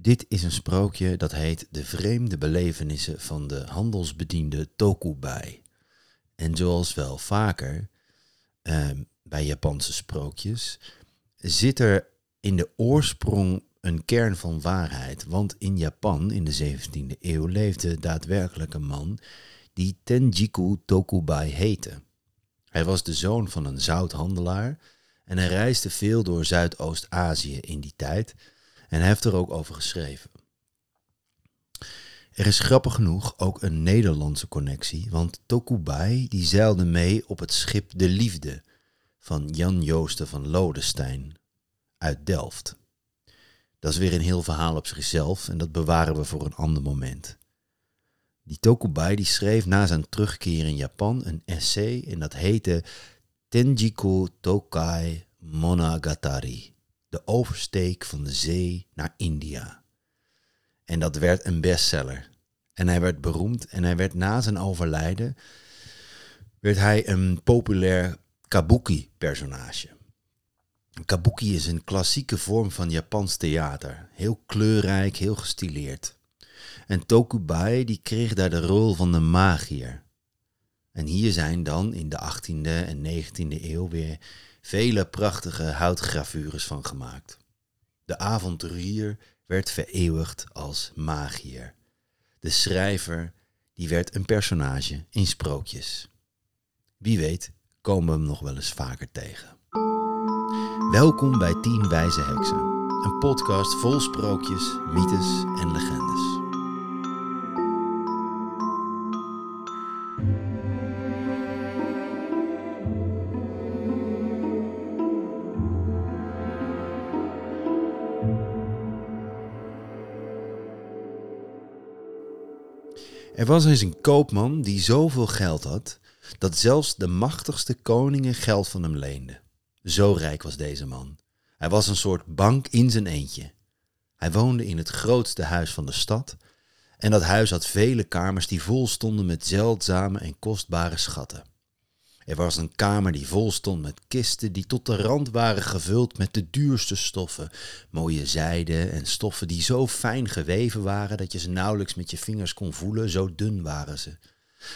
Dit is een sprookje dat heet De vreemde belevenissen van de handelsbediende Tokubai. En zoals wel vaker ehm, bij Japanse sprookjes, zit er in de oorsprong een kern van waarheid. Want in Japan in de 17e eeuw leefde daadwerkelijk een man die Tenjiku Tokubai heette. Hij was de zoon van een zouthandelaar en hij reisde veel door Zuidoost-Azië in die tijd en heeft er ook over geschreven. Er is grappig genoeg ook een Nederlandse connectie, want Tokubai die zeilde mee op het schip De Liefde van Jan Joosten van Lodestein uit Delft. Dat is weer een heel verhaal op zichzelf en dat bewaren we voor een ander moment. Die Tokubai die schreef na zijn terugkeer in Japan een essay en dat heette Tenjiku Tokai Monogatari. De oversteek van de zee naar India. En dat werd een bestseller. En hij werd beroemd en hij werd na zijn overlijden werd hij een populair kabuki-personage. Kabuki is een klassieke vorm van Japans theater. Heel kleurrijk, heel gestileerd. En Tokubai die kreeg daar de rol van de magier. En hier zijn dan in de 18e en 19e eeuw weer vele prachtige houtgravures van gemaakt. De avonturier werd vereeuwigd als magier. De schrijver die werd een personage in sprookjes. Wie weet komen we hem nog wel eens vaker tegen. Welkom bij 10 Wijze Heksen, een podcast vol sprookjes, mythes en legendes. Was eens een koopman die zoveel geld had dat zelfs de machtigste koningen geld van hem leenden. Zo rijk was deze man. Hij was een soort bank in zijn eentje. Hij woonde in het grootste huis van de stad en dat huis had vele kamers die vol stonden met zeldzame en kostbare schatten. Er was een kamer die vol stond met kisten die tot de rand waren gevuld met de duurste stoffen, mooie zijde en stoffen die zo fijn geweven waren dat je ze nauwelijks met je vingers kon voelen, zo dun waren ze.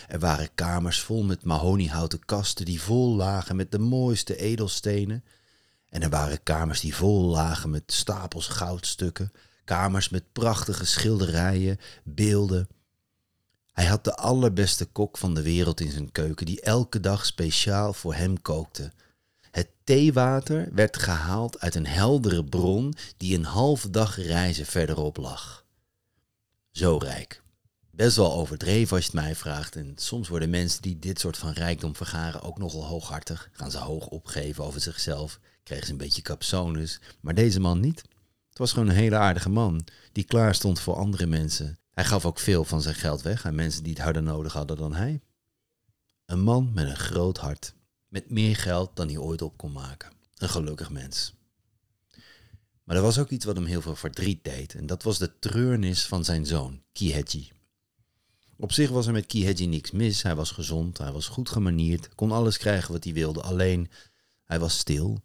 Er waren kamers vol met mahoniehouten kasten die vol lagen met de mooiste edelstenen. En er waren kamers die vol lagen met stapels goudstukken, kamers met prachtige schilderijen, beelden. Hij had de allerbeste kok van de wereld in zijn keuken, die elke dag speciaal voor hem kookte. Het theewater werd gehaald uit een heldere bron die een halve dag reizen verderop lag. Zo rijk best wel overdreven als je het mij vraagt. En soms worden mensen die dit soort van rijkdom vergaren ook nogal hooghartig. Gaan ze hoog opgeven over zichzelf. Kregen ze een beetje capsones. Maar deze man niet. Het was gewoon een hele aardige man die klaar stond voor andere mensen. Hij gaf ook veel van zijn geld weg aan mensen die het harder nodig hadden dan hij. Een man met een groot hart. Met meer geld dan hij ooit op kon maken. Een gelukkig mens. Maar er was ook iets wat hem heel veel verdriet deed. En dat was de treurnis van zijn zoon, Kiheji. Op zich was er met Kiheji niks mis. Hij was gezond, hij was goed gemanierd, kon alles krijgen wat hij wilde. Alleen, hij was stil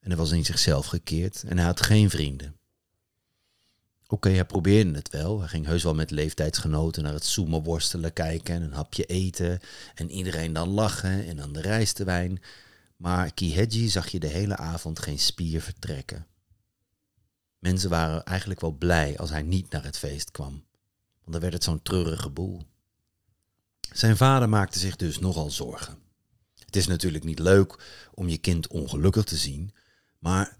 en hij was in zichzelf gekeerd en hij had geen vrienden. Oké, hij probeerde het wel. Hij ging heus wel met leeftijdsgenoten naar het sumo worstelen kijken en een hapje eten. En iedereen dan lachen en dan de rijstewijn. Maar Kiheji zag je de hele avond geen spier vertrekken. Mensen waren eigenlijk wel blij als hij niet naar het feest kwam want dan werd het zo'n treurige boel. Zijn vader maakte zich dus nogal zorgen. Het is natuurlijk niet leuk om je kind ongelukkig te zien, maar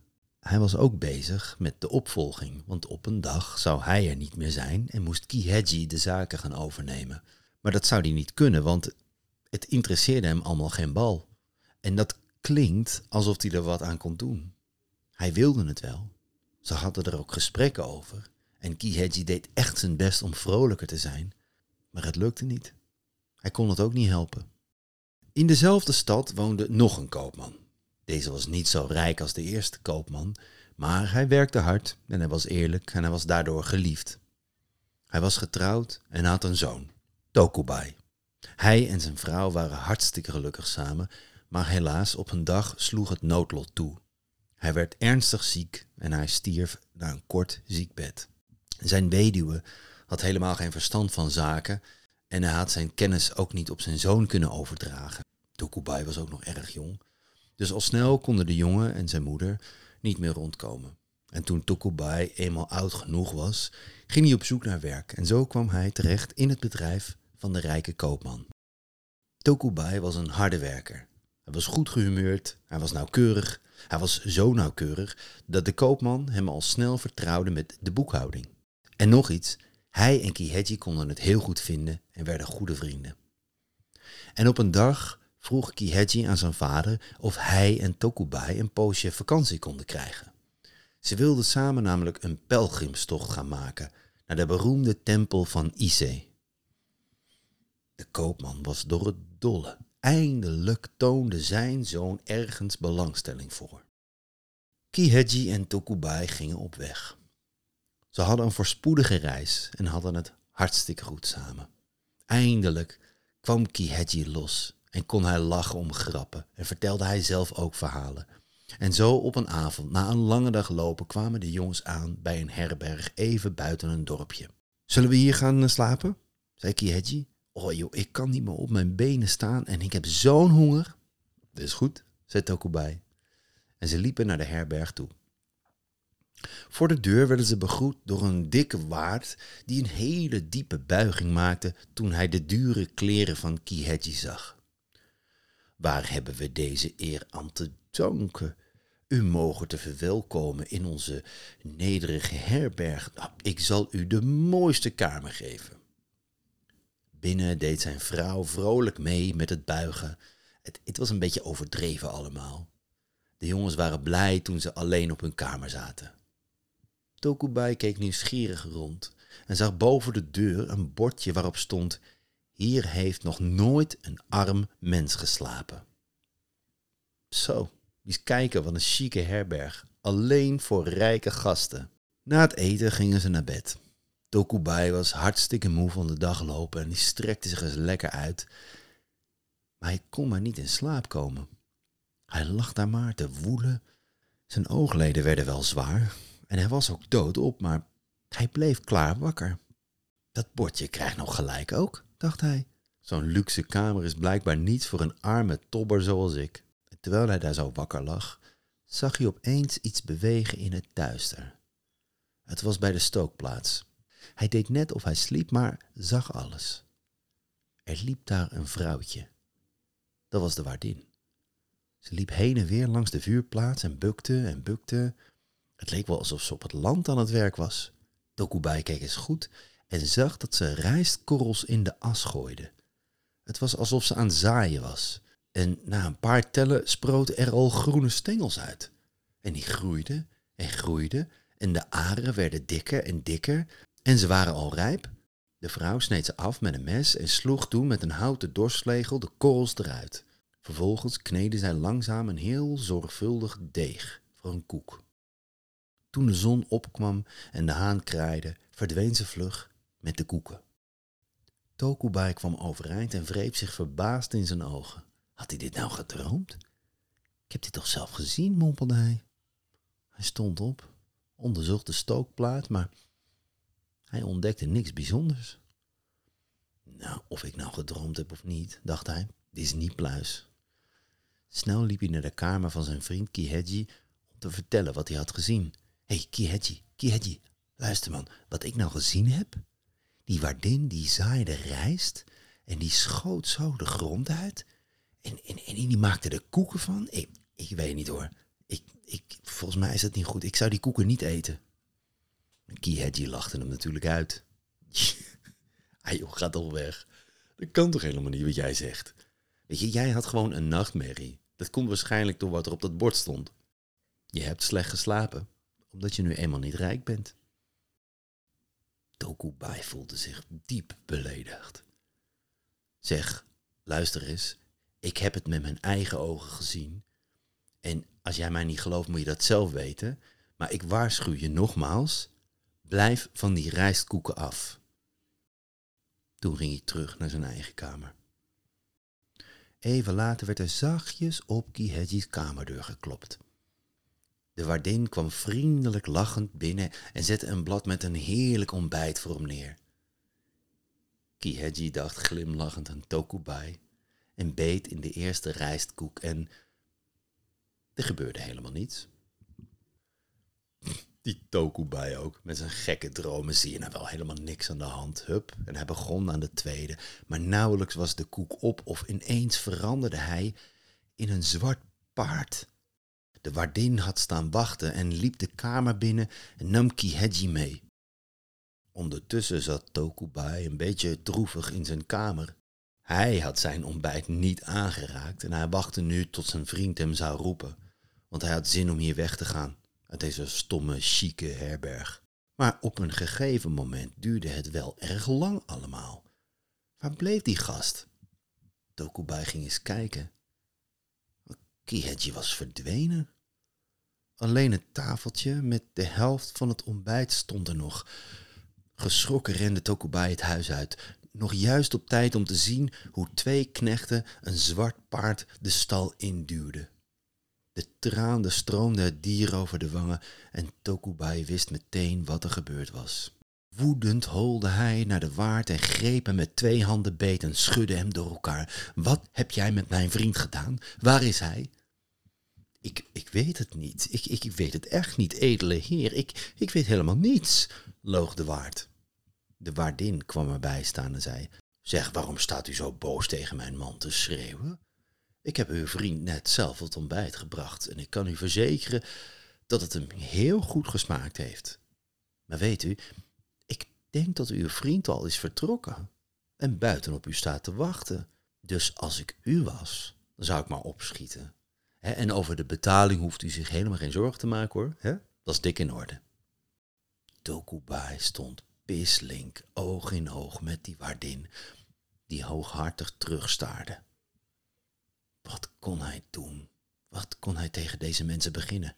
hij was ook bezig met de opvolging, want op een dag zou hij er niet meer zijn en moest Kiheji de zaken gaan overnemen. Maar dat zou hij niet kunnen, want het interesseerde hem allemaal geen bal. En dat klinkt alsof hij er wat aan kon doen. Hij wilde het wel. Ze hadden er ook gesprekken over. En Kiheji deed echt zijn best om vrolijker te zijn, maar het lukte niet. Hij kon het ook niet helpen. In dezelfde stad woonde nog een koopman. Deze was niet zo rijk als de eerste koopman, maar hij werkte hard en hij was eerlijk en hij was daardoor geliefd. Hij was getrouwd en had een zoon, Tokubai. Hij en zijn vrouw waren hartstikke gelukkig samen, maar helaas op een dag sloeg het noodlot toe. Hij werd ernstig ziek en hij stierf na een kort ziekbed. Zijn weduwe had helemaal geen verstand van zaken en hij had zijn kennis ook niet op zijn zoon kunnen overdragen. Tokubai was ook nog erg jong. Dus al snel konden de jongen en zijn moeder niet meer rondkomen. En toen Tokubai eenmaal oud genoeg was, ging hij op zoek naar werk en zo kwam hij terecht in het bedrijf van de rijke koopman. Tokubai was een harde werker. Hij was goed gehumeurd, hij was nauwkeurig. Hij was zo nauwkeurig dat de koopman hem al snel vertrouwde met de boekhouding. En nog iets, hij en Kiheji konden het heel goed vinden en werden goede vrienden. En op een dag vroeg Kiheji aan zijn vader of hij en Tokubai een poosje vakantie konden krijgen. Ze wilden samen namelijk een pelgrimstocht gaan maken naar de beroemde tempel van Ise. De koopman was door het dolle. Eindelijk toonde zijn zoon ergens belangstelling voor. Kiheji en Tokubai gingen op weg. Ze hadden een voorspoedige reis en hadden het hartstikke goed samen. Eindelijk kwam Kiheji los en kon hij lachen om grappen en vertelde hij zelf ook verhalen. En zo op een avond, na een lange dag lopen, kwamen de jongens aan bij een herberg even buiten een dorpje. Zullen we hier gaan eh, slapen? zei Kiheji. Oh joh, ik kan niet meer op mijn benen staan en ik heb zo'n honger. Dat is goed, zei Tokubai. En ze liepen naar de herberg toe. Voor de deur werden ze begroet door een dikke waard die een hele diepe buiging maakte toen hij de dure kleren van Kiheji zag. Waar hebben we deze eer aan te danken? U mogen te verwelkomen in onze nederige herberg. Nou, ik zal u de mooiste kamer geven. Binnen deed zijn vrouw vrolijk mee met het buigen. Het, het was een beetje overdreven allemaal. De jongens waren blij toen ze alleen op hun kamer zaten. Tokubai keek nieuwsgierig rond en zag boven de deur een bordje waarop stond: Hier heeft nog nooit een arm mens geslapen. Zo, eens kijken wat een chique herberg, alleen voor rijke gasten. Na het eten gingen ze naar bed. Tokubai was hartstikke moe van de dag lopen en die strekte zich eens lekker uit. Maar hij kon maar niet in slaap komen. Hij lag daar maar te woelen. Zijn oogleden werden wel zwaar en hij was ook doodop, maar hij bleef klaar wakker. Dat bordje krijgt nog gelijk ook, dacht hij. Zo'n luxe kamer is blijkbaar niets voor een arme tobber zoals ik. Terwijl hij daar zo wakker lag, zag hij opeens iets bewegen in het duister. Het was bij de stookplaats. Hij deed net of hij sliep, maar zag alles. Er liep daar een vrouwtje. Dat was de waardin. Ze liep heen en weer langs de vuurplaats en bukte en bukte. Het leek wel alsof ze op het land aan het werk was. Tokubai keek eens goed en zag dat ze rijstkorrels in de as gooide. Het was alsof ze aan zaaien was. En na een paar tellen sproten er al groene stengels uit. En die groeiden en groeiden en de aren werden dikker en dikker en ze waren al rijp. De vrouw sneed ze af met een mes en sloeg toen met een houten dorsvlegel de korrels eruit. Vervolgens kneden zij langzaam een heel zorgvuldig deeg voor een koek. Toen de zon opkwam en de haan kraaide, verdween ze vlug met de koeken. Tokubai kwam overeind en wreef zich verbaasd in zijn ogen. Had hij dit nou gedroomd? Ik heb dit toch zelf gezien, mompelde hij. Hij stond op, onderzocht de stookplaat, maar hij ontdekte niks bijzonders. Nou, of ik nou gedroomd heb of niet, dacht hij, dit is niet pluis. Snel liep hij naar de kamer van zijn vriend Kiheji om te vertellen wat hij had gezien. Hé, hey, Kiheji, Kiheji, luister man, wat ik nou gezien heb? Die waardin die zaaide rijst en die schoot zo de grond uit en, en, en die maakte er koeken van. Ik, ik weet niet hoor. Ik, ik, volgens mij is dat niet goed. Ik zou die koeken niet eten. Kiheji lachte hem natuurlijk uit. ah joh, ga weg. Dat kan toch helemaal niet wat jij zegt. Weet je, jij had gewoon een nachtmerrie. Dat komt waarschijnlijk door wat er op dat bord stond. Je hebt slecht geslapen, omdat je nu eenmaal niet rijk bent. Tokubai voelde zich diep beledigd. Zeg, luister eens, ik heb het met mijn eigen ogen gezien. En als jij mij niet gelooft, moet je dat zelf weten. Maar ik waarschuw je nogmaals, blijf van die rijstkoeken af. Toen ging hij terug naar zijn eigen kamer. Even later werd er zachtjes op Kiheji's kamerdeur geklopt. De waardin kwam vriendelijk lachend binnen en zette een blad met een heerlijk ontbijt voor hem neer. Kiheji dacht glimlachend aan Tokubai en beet in de eerste rijstkoek en er gebeurde helemaal niets. Die Tokubai ook, met zijn gekke dromen zie je nou wel helemaal niks aan de hand. Hup, en hij begon aan de tweede, maar nauwelijks was de koek op of ineens veranderde hij in een zwart paard. De waardin had staan wachten en liep de kamer binnen en nam Kiheji mee. Ondertussen zat Tokubai een beetje droevig in zijn kamer. Hij had zijn ontbijt niet aangeraakt en hij wachtte nu tot zijn vriend hem zou roepen, want hij had zin om hier weg te gaan uit deze stomme, chique herberg. Maar op een gegeven moment duurde het wel erg lang allemaal. Waar bleef die gast? Tokubai ging eens kijken. Kiheji was verdwenen. Alleen het tafeltje met de helft van het ontbijt stond er nog. Geschrokken rende Tokubai het huis uit, nog juist op tijd om te zien hoe twee knechten een zwart paard de stal induwden. De tranen stroomden het dier over de wangen en Tokubai wist meteen wat er gebeurd was. Woedend holde hij naar de waard en greep hem met twee handen beet en schudde hem door elkaar. Wat heb jij met mijn vriend gedaan? Waar is hij? Ik, ik weet het niet. Ik, ik, weet het echt niet, edele heer. Ik, ik weet helemaal niets, loog de waard. De waardin kwam erbij staan en zei: Zeg, waarom staat u zo boos tegen mijn man te schreeuwen? Ik heb uw vriend net zelf het ontbijt gebracht en ik kan u verzekeren dat het hem heel goed gesmaakt heeft. Maar weet u, ik denk dat uw vriend al is vertrokken en buiten op u staat te wachten. Dus als ik u was, dan zou ik maar opschieten. En over de betaling hoeft u zich helemaal geen zorgen te maken hoor. Dat is dik in orde. Tokubai stond pislink oog in oog met die waardin, die hooghartig terugstaarde. Wat kon hij doen? Wat kon hij tegen deze mensen beginnen?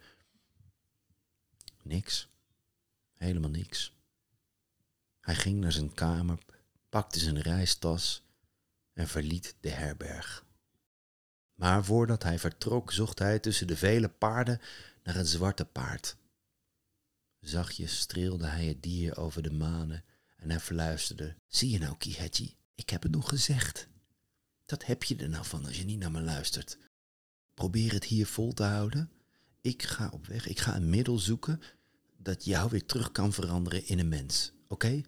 Niks. Helemaal niks. Hij ging naar zijn kamer, pakte zijn reistas en verliet de herberg. Maar voordat hij vertrok, zocht hij tussen de vele paarden naar het zwarte paard. Zachtjes streelde hij het dier over de manen en hij fluisterde: Zie je nou, Kihechi, ik heb het nog gezegd. Dat heb je er nou van als je niet naar me luistert. Probeer het hier vol te houden. Ik ga op weg. Ik ga een middel zoeken dat jou weer terug kan veranderen in een mens. Oké?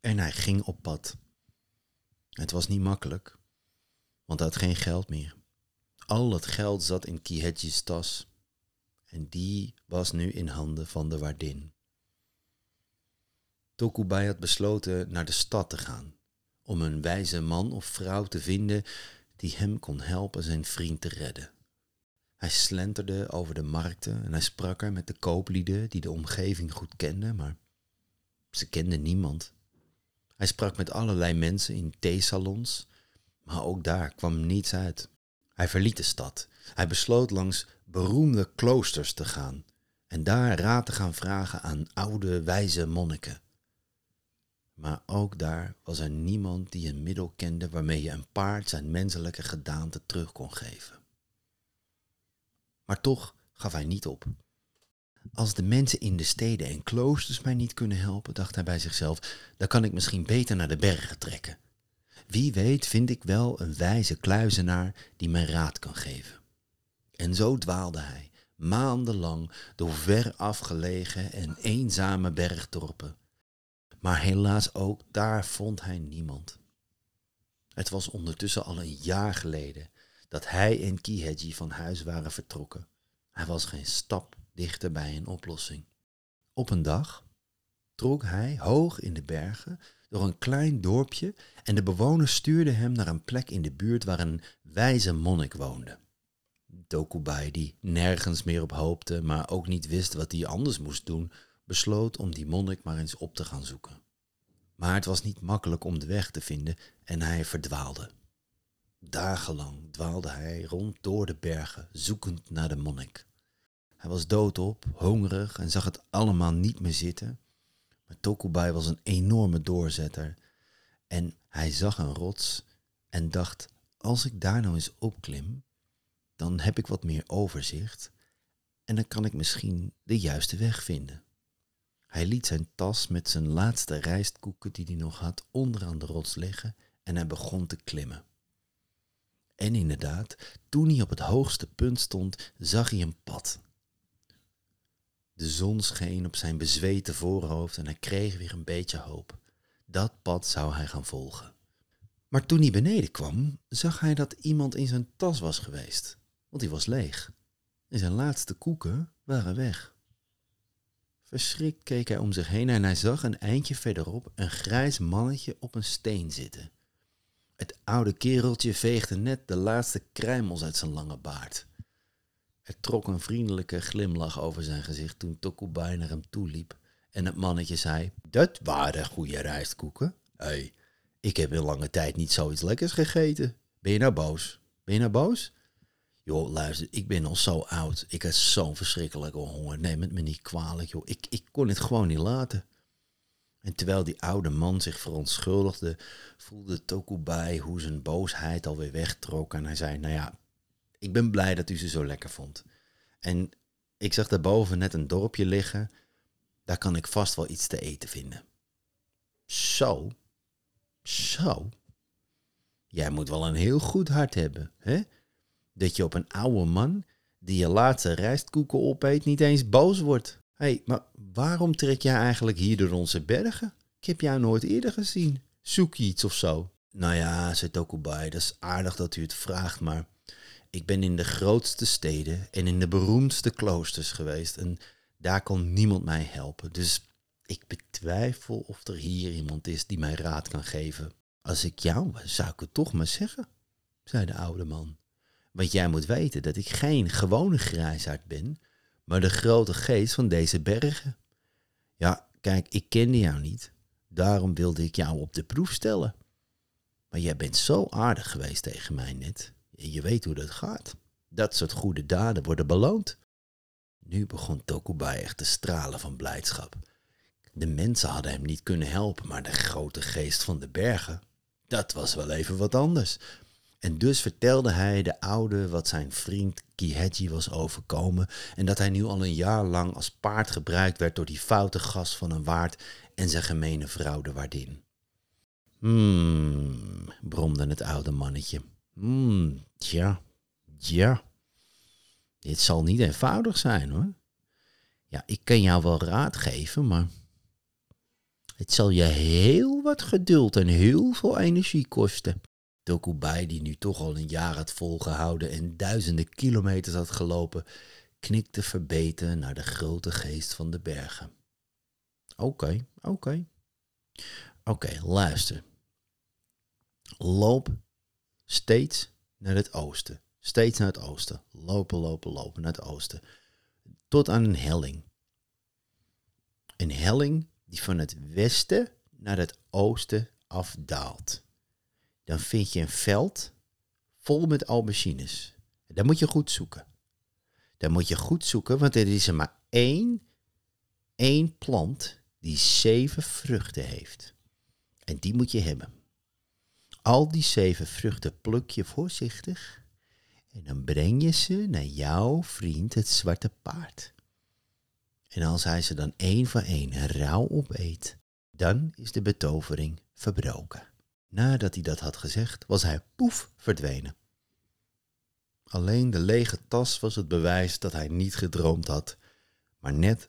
En hij ging op pad. Het was niet makkelijk, want hij had geen geld meer. Al het geld zat in Kihetji's tas. En die was nu in handen van de waardin. Tokubai had besloten naar de stad te gaan om een wijze man of vrouw te vinden die hem kon helpen zijn vriend te redden. Hij slenterde over de markten en hij sprak er met de kooplieden die de omgeving goed kenden, maar ze kenden niemand. Hij sprak met allerlei mensen in theesalons, maar ook daar kwam niets uit. Hij verliet de stad. Hij besloot langs beroemde kloosters te gaan en daar raad te gaan vragen aan oude wijze monniken. Maar ook daar was er niemand die een middel kende waarmee je een paard zijn menselijke gedaante terug kon geven. Maar toch gaf hij niet op. Als de mensen in de steden en kloosters mij niet kunnen helpen, dacht hij bij zichzelf, dan kan ik misschien beter naar de bergen trekken. Wie weet vind ik wel een wijze kluizenaar die mij raad kan geven. En zo dwaalde hij, maandenlang, door ver afgelegen en eenzame bergdorpen, maar helaas ook daar vond hij niemand. Het was ondertussen al een jaar geleden dat hij en Kiheji van huis waren vertrokken. Hij was geen stap dichter bij een oplossing. Op een dag trok hij hoog in de bergen door een klein dorpje en de bewoners stuurden hem naar een plek in de buurt waar een wijze monnik woonde. Dokubai, die nergens meer op hoopte, maar ook niet wist wat hij anders moest doen, besloot om die monnik maar eens op te gaan zoeken. Maar het was niet makkelijk om de weg te vinden en hij verdwaalde. Dagenlang dwaalde hij rond door de bergen, zoekend naar de monnik. Hij was doodop, hongerig en zag het allemaal niet meer zitten. Maar Tokubai was een enorme doorzetter. En hij zag een rots en dacht, als ik daar nou eens opklim, dan heb ik wat meer overzicht En dan kan ik misschien de juiste weg vinden. Hij liet zijn tas met zijn laatste rijstkoeken die hij nog had onderaan de rots liggen en hij begon te klimmen. En inderdaad, toen hij op het hoogste punt stond, zag hij een pad. De zon scheen op zijn bezweten voorhoofd en hij kreeg weer een beetje hoop. Dat pad zou hij gaan volgen. Maar toen hij beneden kwam, zag hij dat iemand in zijn tas was geweest, want die was leeg. En zijn laatste koeken waren weg. Verschrikt keek hij om zich heen en hij zag een eindje verderop een grijs mannetje op een steen zitten. Het oude kereltje veegde net de laatste kruimels uit zijn lange baard. Er trok een vriendelijke glimlach over zijn gezicht toen Tokubai naar hem toe liep en het mannetje zei: Dat waren goede rijstkoeken. Hé, hey, ik heb in lange tijd niet zoiets lekkers gegeten. Ben je nou boos? Ben je nou boos? Joh, luister, ik ben al zo oud. Ik heb zo'n verschrikkelijke honger. Neem het me niet kwalijk, joh. Ik, ik kon het gewoon niet laten. En terwijl die oude man zich verontschuldigde, voelde Tokubai hoe zijn boosheid alweer wegtrok. En hij zei, nou ja, ik ben blij dat u ze zo lekker vond. En ik zag daarboven net een dorpje liggen. Daar kan ik vast wel iets te eten vinden. Zo? Zo? Jij moet wel een heel goed hart hebben, hè? Dat je op een oude man die je laatste rijstkoeken opeet niet eens boos wordt. Hé, hey, maar waarom trek jij eigenlijk hier door onze bergen? Ik heb jou nooit eerder gezien. Zoek je iets of zo? Nou ja, zei Tokubai, dat is aardig dat u het vraagt, maar ik ben in de grootste steden en in de beroemdste kloosters geweest en daar kon niemand mij helpen. Dus ik betwijfel of er hier iemand is die mij raad kan geven. Als ik jou was, zou ik het toch maar zeggen, zei de oude man. Want jij moet weten dat ik geen gewone grijsaard ben, maar de grote geest van deze bergen. Ja, kijk, ik kende jou niet, daarom wilde ik jou op de proef stellen. Maar jij bent zo aardig geweest tegen mij net. Je weet hoe dat gaat. Dat soort goede daden worden beloond. Nu begon Tokubai echt te stralen van blijdschap. De mensen hadden hem niet kunnen helpen, maar de grote geest van de bergen, dat was wel even wat anders. En dus vertelde hij de oude wat zijn vriend Kiheji was overkomen en dat hij nu al een jaar lang als paard gebruikt werd door die foute gast van een waard en zijn gemene vrouw de waardin. Hmm, bromde het oude mannetje. Hmm, tja, ja. Dit zal niet eenvoudig zijn hoor. Ja, ik kan jou wel raad geven, maar het zal je heel wat geduld en heel veel energie kosten. Tokubai, die nu toch al een jaar had volgehouden en duizenden kilometers had gelopen, knikte verbeten naar de grote geest van de bergen. Oké, oké. Oké, luister. Loop steeds naar het oosten. Steeds naar het oosten. Lopen, lopen, lopen naar het oosten. Tot aan een helling. Een helling die van het westen naar het oosten afdaalt dan vind je een veld vol met aubergines. Daar moet je goed zoeken. Daar moet je goed zoeken, want er is er maar één, één plant die zeven vruchten heeft. En die moet je hebben. Al die zeven vruchten pluk je voorzichtig en dan breng je ze naar jouw vriend het zwarte paard. En als hij ze dan één voor één rauw opeet, dan is de betovering verbroken. Nadat hij dat had gezegd, was hij poef verdwenen. Alleen de lege tas was het bewijs dat hij niet gedroomd had, maar net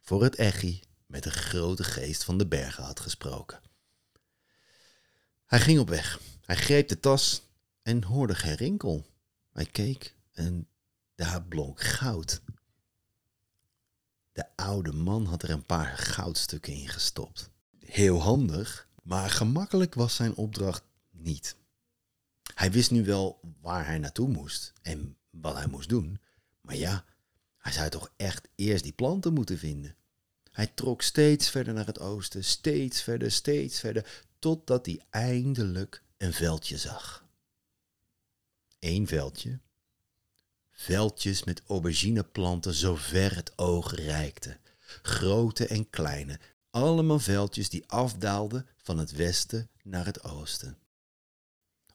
voor het echi met de grote geest van de bergen had gesproken. Hij ging op weg. Hij greep de tas en hoorde geen rinkel. Hij keek en daar blonk goud. De oude man had er een paar goudstukken in gestopt. Heel handig, maar gemakkelijk was zijn opdracht niet. Hij wist nu wel waar hij naartoe moest en wat hij moest doen. Maar ja, hij zou toch echt eerst die planten moeten vinden. Hij trok steeds verder naar het oosten, steeds verder, steeds verder, totdat hij eindelijk een veldje zag. Eén veldje. Veldjes met aubergineplanten zo ver het oog reikte. Grote en kleine, allemaal veldjes die afdaalden van het westen naar het oosten.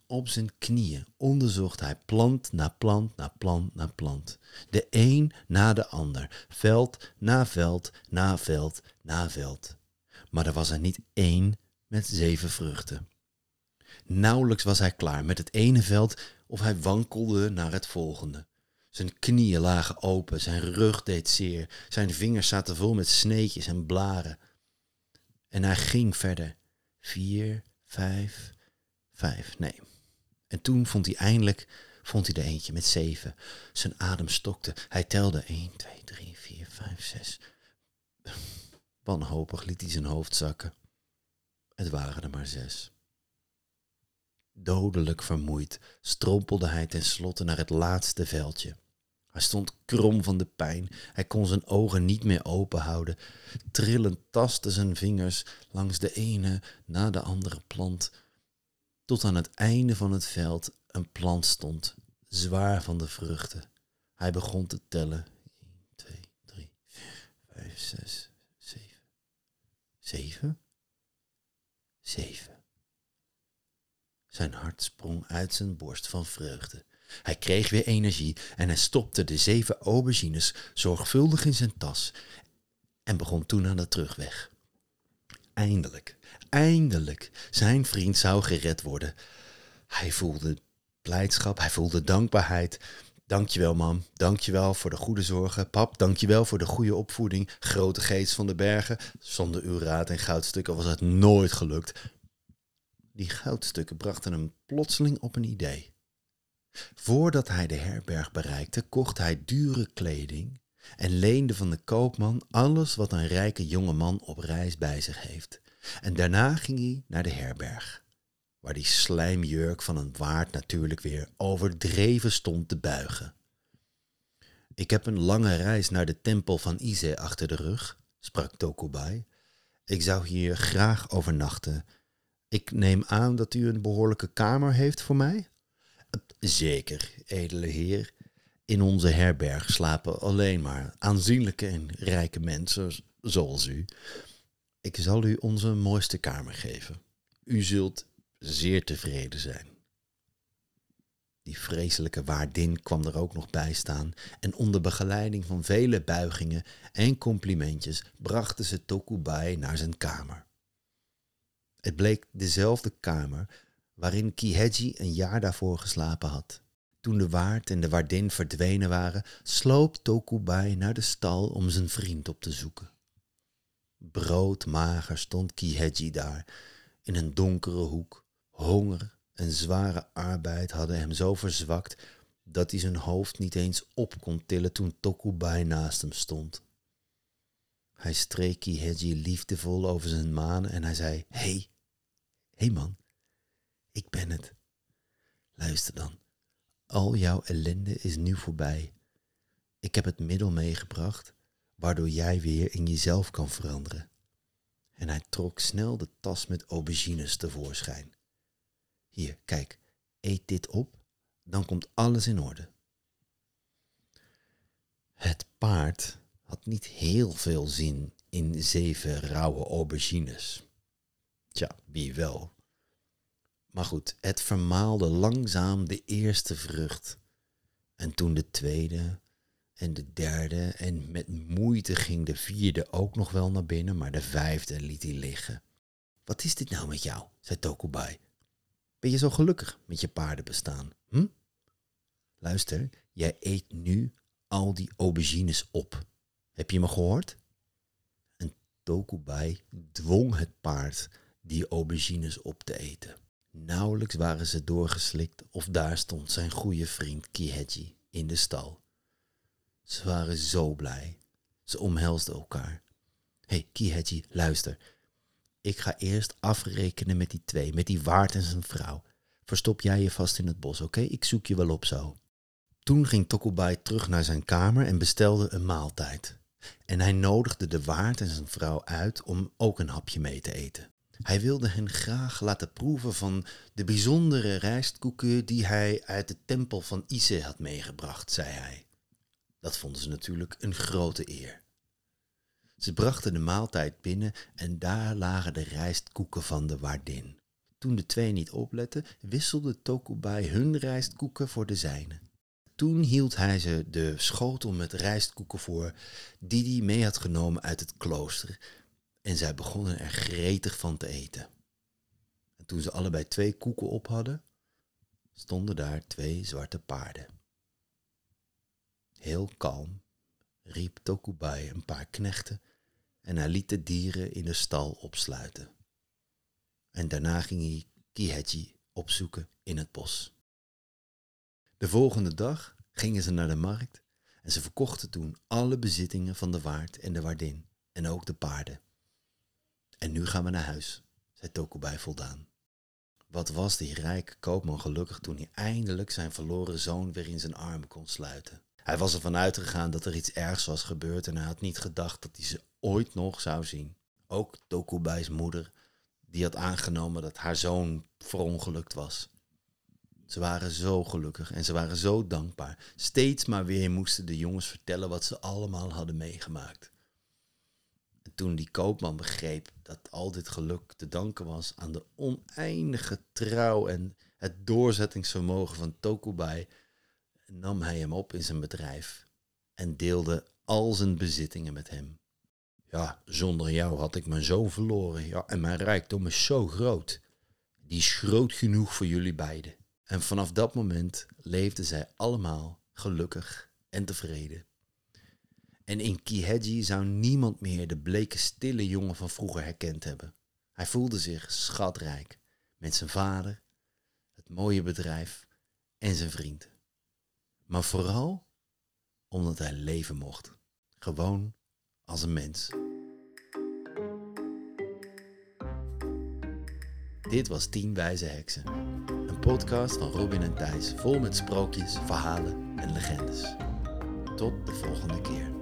op zijn knieën onderzocht hij plant na plant na plant na plant. De een na de ander, veld na veld na veld na veld. Maar er was er niet één met zeven vruchten. Nauwelijks was hij klaar met het ene veld of hij wankelde naar het volgende. Zijn knieën lagen open, zijn rug deed zeer, zijn vingers zaten vol met sneetjes en blaren. En hij ging verder. Vier, vijf, vijf, nee. En toen vond hij eindelijk vond hij er eentje met zeven. Zijn adem stokte. Hij telde 1, 2, 3, 4, 5, 6. Wanhopig liet hij zijn hoofd zakken. Het waren er maar zes. Dodelijk vermoeid strompelde hij tenslotte naar het laatste veldje. Hij stond krom van de pijn. Hij kon zijn ogen niet meer open houden. Trillend tastten zijn vingers langs de ene na de andere plant, tot aan het einde van het veld een plant stond, zwaar van de vruchten. Hij begon te tellen. 1, 2, 3, 4, 5, 6, 7. 7? 7. Zijn hart sprong uit zijn borst van vreugde. Hij kreeg weer energie en hij stopte de zeven aubergines zorgvuldig in zijn tas en begon toen aan de terugweg. Eindelijk, eindelijk, zijn vriend zou gered worden. Hij voelde blijdschap, hij voelde dankbaarheid. Dankjewel mam, dankjewel voor de goede zorgen. Pap, dankjewel voor de goede opvoeding. Grote geest van de bergen. Zonder uw raad en goudstukken was het nooit gelukt. Die goudstukken brachten hem plotseling op een idee. Voordat hij de herberg bereikte, kocht hij dure kleding en leende van de koopman alles wat een rijke jonge man op reis bij zich heeft. En daarna ging hij naar de herberg, waar die slijmjurk van een waard natuurlijk weer overdreven stond te buigen. Ik heb een lange reis naar de tempel van Ise achter de rug, sprak Tokubai. Ik zou hier graag overnachten. Ik neem aan dat u een behoorlijke kamer heeft voor mij? Zeker, edele heer. In onze herberg slapen alleen maar aanzienlijke en rijke mensen zoals u. Ik zal u onze mooiste kamer geven. U zult zeer tevreden zijn. Die vreselijke waardin kwam er ook nog bij staan en onder begeleiding van vele buigingen en complimentjes brachten ze Tokubai naar zijn kamer. Het bleek dezelfde kamer waarin Kiheji een jaar daarvoor geslapen had. Toen de waard en de waardin verdwenen waren, sloop Tokubai naar de stal om zijn vriend op te zoeken. Broodmager stond Kiheji daar, in een donkere hoek. Honger en zware arbeid hadden hem zo verzwakt dat hij zijn hoofd niet eens op kon tillen toen Tokubai naast hem stond. Hij streek Kiheji liefdevol over zijn manen en hij zei, Hé, hey, hé hey man, ik ben het. Luister dan. Al jouw ellende is nu voorbij. Ik heb het middel meegebracht waardoor jij weer in jezelf kan veranderen. En hij trok snel de tas met aubergines tevoorschijn. Hier, kijk, eet dit op, dan komt alles in orde. Het paard had niet heel veel zin in zeven rauwe aubergines. Tja, wie wel? Maar goed, het vermaalde langzaam de eerste vrucht. En toen de tweede en de derde. En met moeite ging de vierde ook nog wel naar binnen, maar de vijfde liet hij liggen. Wat is dit nou met jou? zei Tokubai. Ben je zo gelukkig met je paardenbestaan? Hm? Luister, jij eet nu al die aubergines op. Heb je me gehoord? En Tokubai dwong het paard die aubergines op te eten. Nauwelijks waren ze doorgeslikt of daar stond zijn goede vriend Kiheji in de stal. Ze waren zo blij. Ze omhelsden elkaar. Hé, hey, Kiheji, luister. Ik ga eerst afrekenen met die twee, met die waard en zijn vrouw. Verstop jij je vast in het bos, oké? Ik zoek je wel op zo. Toen ging Tokubai terug naar zijn kamer en bestelde een maaltijd. En hij nodigde de waard en zijn vrouw uit om ook een hapje mee te eten. Hij wilde hen graag laten proeven van de bijzondere rijstkoeken die hij uit de tempel van Ise had meegebracht, zei hij. Dat vonden ze natuurlijk een grote eer. Ze brachten de maaltijd binnen en daar lagen de rijstkoeken van de waardin. Toen de twee niet opletten, wisselde Tokubai hun rijstkoeken voor de zijne. Toen hield hij ze de schotel met rijstkoeken voor die hij mee had genomen uit het klooster en zij begonnen er gretig van te eten. En toen ze allebei twee koeken op hadden, stonden daar twee zwarte paarden. Heel kalm riep Tokubai een paar knechten en hij liet de dieren in de stal opsluiten. En daarna ging hij Kiheji opzoeken in het bos. De volgende dag gingen ze naar de markt en ze verkochten toen alle bezittingen van de waard en de waardin en ook de paarden. En nu gaan we naar huis, zei Tokubai voldaan. Wat was die rijke koopman gelukkig toen hij eindelijk zijn verloren zoon weer in zijn armen kon sluiten. Hij was ervan uitgegaan dat er iets ergs was gebeurd en hij had niet gedacht dat hij ze ooit nog zou zien. Ook Tokubai's moeder, die had aangenomen dat haar zoon verongelukt was. Ze waren zo gelukkig en ze waren zo dankbaar. Steeds maar weer moesten de jongens vertellen wat ze allemaal hadden meegemaakt. En toen die koopman begreep dat al dit geluk te danken was aan de oneindige trouw en het doorzettingsvermogen van Tokubai, nam hij hem op in zijn bedrijf en deelde al zijn bezittingen met hem. Ja, zonder jou had ik mijn zoon verloren. Ja, en mijn rijkdom is zo groot. Die is groot genoeg voor jullie beiden. En vanaf dat moment leefden zij allemaal gelukkig en tevreden. En in Kiheji zou niemand meer de bleke stille jongen van vroeger herkend hebben. Hij voelde zich schatrijk met zijn vader, het mooie bedrijf en zijn vriend. Maar vooral omdat hij leven mocht. Gewoon als een mens. Dit was Tien Wijze Heksen. Een podcast van Robin en Thijs vol met sprookjes, verhalen en legendes. Tot de volgende keer.